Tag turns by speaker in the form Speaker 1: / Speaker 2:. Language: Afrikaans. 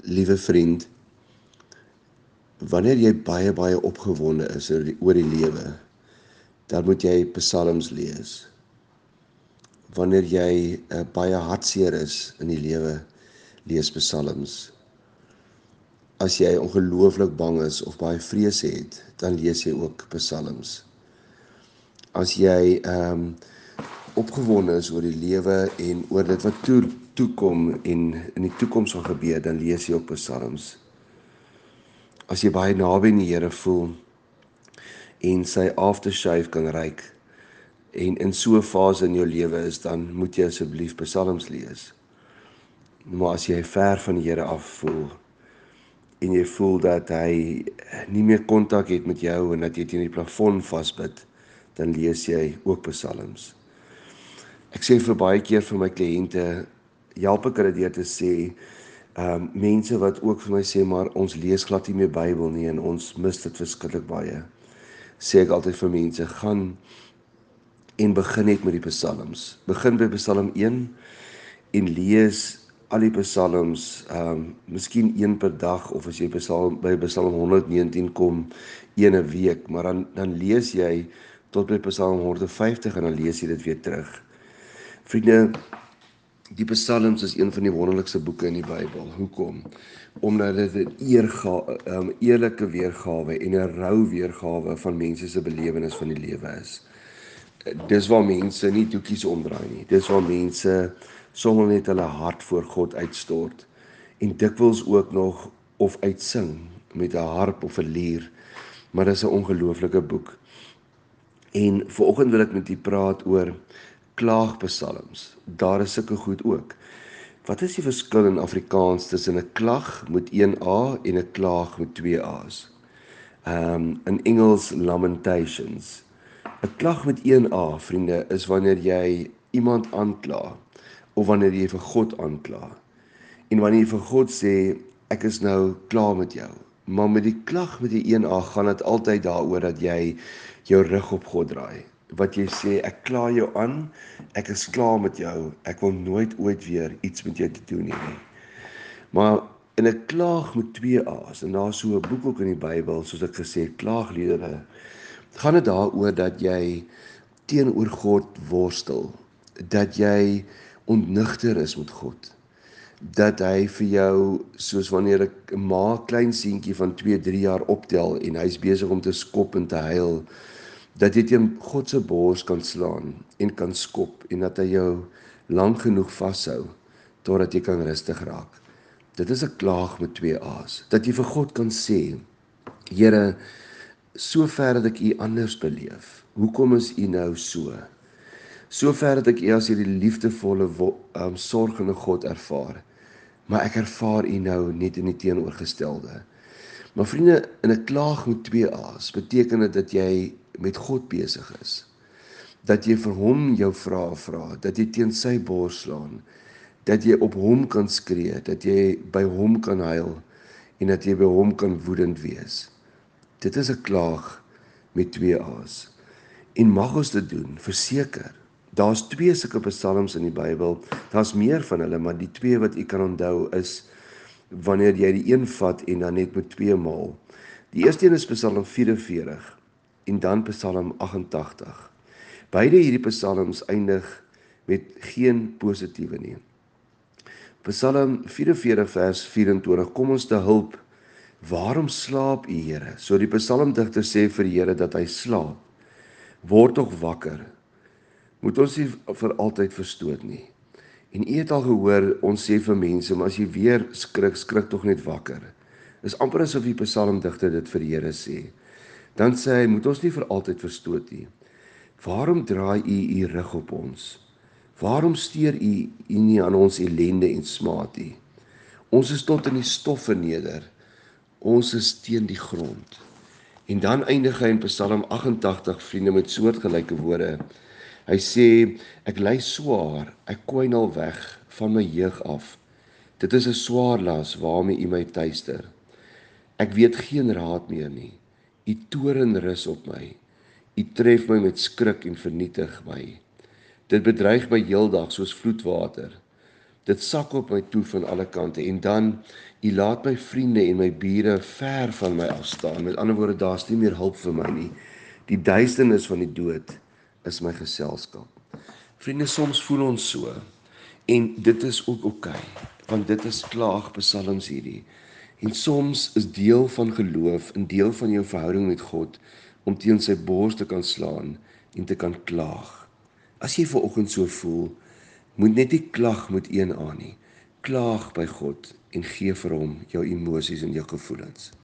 Speaker 1: Liewe vriend, wanneer jy baie baie opgewonde is oor die, oor die lewe, dan moet jy psalms lees. Wanneer jy uh, baie hartseer is in die lewe, lees psalms. As jy ongelooflik bang is of baie vrees het, dan lees jy ook psalms. As jy ehm um, opgewonde is oor die lewe en oor dit wat toe toekom en in die toekoms gaan gebeur, dan lees jy op Psalms. As jy baie naby aan die Here voel en sy aftershave kan ruik en in so 'n fase in jou lewe is, dan moet jy asseblief Psalms lees. Maar as jy ver van die Here af voel en jy voel dat hy nie meer kontak het met jou en dat jy teen die plafon vasbyt, dan lees jy ook Psalms. Ek sê vir baie keer vir my kliënte, help ek hulle deur te sê, ehm um, mense wat ook vir my sê maar ons lees glad nie meer Bybel nie en ons mis dit verskriklik baie. Sê ek altyd vir mense, gaan en begin net met die psalms. Begin by Psalm 1 en lees al die psalms, ehm um, miskien een per dag of as jy Psalm by Psalm 119 kom, een 'n week, maar dan dan lees jy tot by Psalm 150 en dan lees jy dit weer terug. Vriende, die Psalms is een van die wonderlikste boeke in die Bybel. Hoekom? Omdat dit 'n eerga, um, eerlike weergawe en 'n rou weergawe van mense se belewenis van die lewe is. Dis waar mense nie doekies omdraai nie. Dis waar mense sommer net hulle hart voor God uitstort en dikwels ook nog of uitsing met 'n harp of 'n lier. Maar dis 'n ongelooflike boek. En vanoggend wil ek met u praat oor klaagpsalms. Daar is sulke goed ook. Wat is die verskil in Afrikaans tussen 'n klag met 1 A en 'n klaag met 2 A's? Ehm um, in Engels lamentations. 'n Klag met 1 A, vriende, is wanneer jy iemand aankla of wanneer jy vir God aankla. En wanneer jy vir God sê ek is nou klaar met jou. Maar met die klag met die 1 A gaan dit altyd daaroor dat jy jou rug op God draai wat jy sê ek kla jou aan, ek is klaar met jou, ek wil nooit ooit weer iets met jou te doen hê nie. Maar in 'n klaag met twee A's en daar's so 'n boek ook in die Bybel soos ek gesê klaagliedere gaan dit daaroor dat jy teenoor God worstel, dat jy ontnigter is met God dat hy vir jou soos wanneer 'n ma klein seentjie van 2, 3 jaar optel en hy's besig om te skop en te huil dat jy teen God se bors kan slaan en kan skop en dat hy jou lank genoeg vashou totdat jy kan rustig raak. Dit is 'n klaag met twee A's. Dat jy vir God kan sê: Here, sover dat ek U anders beleef. Hoekom is U nou so? Sover dat ek U as hierdie liefdevolle um, sorgende God ervaar. Maar ek ervaar U nou net in die teenoorgestelde. Maar vriende, in 'n klaag met twee A's beteken dit dat jy met God besig is. Dat jy vir hom jou vrae vra, dat jy teen sy bors slaan, dat jy op hom kan skree, dat jy by hom kan huil en dat jy by hom kan woedend wees. Dit is 'n klaag met twee A's. En mag ons dit doen, verseker. Daar's twee sulke psalms in die Bybel. Daar's meer van hulle, maar die twee wat u kan onthou is wanneer jy die een vat en dan net met twee maal. Die eerste een is Psalm 44 en dan Psalm 88. Beide hierdie psalms eindig met geen positiewe nie. Psalm 44 vers 24 kom ons te hulp. Waarom slaap u Here? So die psalmdigter sê vir die Here dat hy slaap. Word tog wakker. Moet ons nie vir altyd verstoot nie. En u het al gehoor ons sê vir mense, maar as jy weer skrik, skrik tog net wakker. Is amper asof die psalmdigter dit vir die Here sê. Dan sê hy, moet ons nie vir altyd verstoot nie. Waarom draai u u rug op ons? Waarom steur u u nie aan ons ellende en smaad nie? Ons is tot in die stof verneder. Ons is teen die grond. En dan eindig hy in Psalm 88 vriende met soortgelyke woorde. Hy sê ek ly swaar, ek kwyn al weg van my jeug af. Dit is 'n swaar las waarmee u my tuister. Ek weet geen raad meer nie. U toren rus op my. U tref my met skrik en vernietig my. Dit bedreig my heeldag soos vloedwater. Dit sak op my toe van alle kante en dan U laat my vriende en my bure ver van my af staan. Met ander woorde, daar's nie meer hulp vir my nie. Die duisternis van die dood is my geselskap. Vriende, soms voel ons so en dit is ook oukei, okay, want dit is klaagpsalms hierdie. En soms is deel van geloof, 'n deel van jou verhouding met God om teen sy bors te kan slaan en te kan klaag. As jy ver oggend so voel, moet net nie klag met een aan nie. Klaag by God en gee vir hom jou emosies en jou gevoelens.